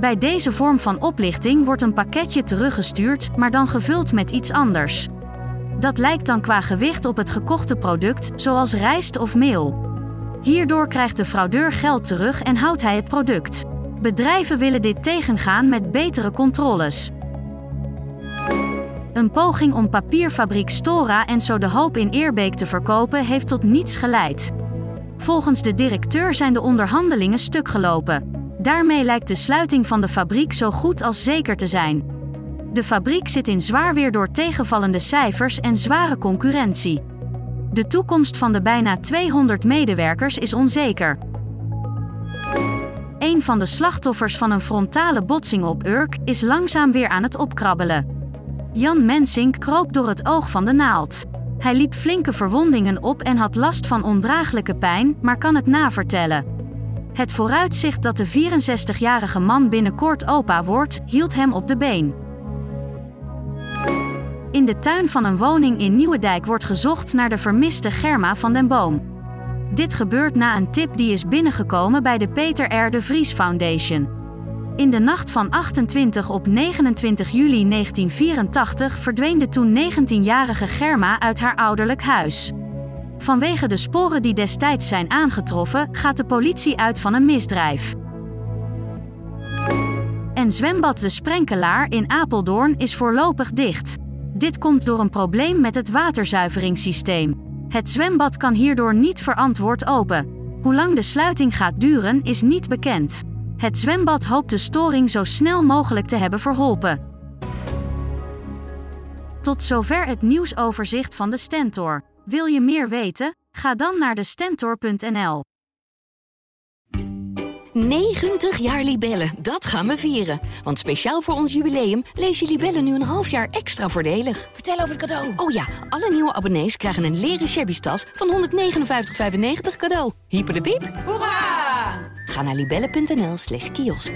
Bij deze vorm van oplichting wordt een pakketje teruggestuurd, maar dan gevuld met iets anders. Dat lijkt dan qua gewicht op het gekochte product, zoals rijst of meel. Hierdoor krijgt de fraudeur geld terug en houdt hij het product. Bedrijven willen dit tegengaan met betere controles. Een poging om papierfabriek Stora en zo de hoop in Eerbeek te verkopen heeft tot niets geleid. Volgens de directeur zijn de onderhandelingen stuk gelopen. Daarmee lijkt de sluiting van de fabriek zo goed als zeker te zijn. De fabriek zit in zwaar weer door tegenvallende cijfers en zware concurrentie. De toekomst van de bijna 200 medewerkers is onzeker. Een van de slachtoffers van een frontale botsing op Urk is langzaam weer aan het opkrabbelen. Jan Mensink kroop door het oog van de naald. Hij liep flinke verwondingen op en had last van ondraaglijke pijn, maar kan het navertellen. Het vooruitzicht dat de 64-jarige man binnenkort opa wordt, hield hem op de been. In de tuin van een woning in Nieuwedijk wordt gezocht naar de vermiste Germa van den Boom. Dit gebeurt na een tip die is binnengekomen bij de Peter R. de Vries Foundation. In de nacht van 28 op 29 juli 1984 verdween de toen 19-jarige Germa uit haar ouderlijk huis. Vanwege de sporen die destijds zijn aangetroffen, gaat de politie uit van een misdrijf. En zwembad De Sprenkelaar in Apeldoorn is voorlopig dicht. Dit komt door een probleem met het waterzuiveringssysteem. Het zwembad kan hierdoor niet verantwoord open. Hoe lang de sluiting gaat duren is niet bekend. Het zwembad hoopt de storing zo snel mogelijk te hebben verholpen. Tot zover het nieuwsoverzicht van de Stentor. Wil je meer weten? Ga dan naar de Stentor.nl. 90 jaar Libellen, dat gaan we vieren. Want speciaal voor ons jubileum lees je Libellen nu een half jaar extra voordelig. Vertel over het cadeau. Oh ja, alle nieuwe abonnees krijgen een leren shabby tas van 159,95 cadeau. Hyper de piep. Hoera! Ga naar libellen.nl slash kiosk.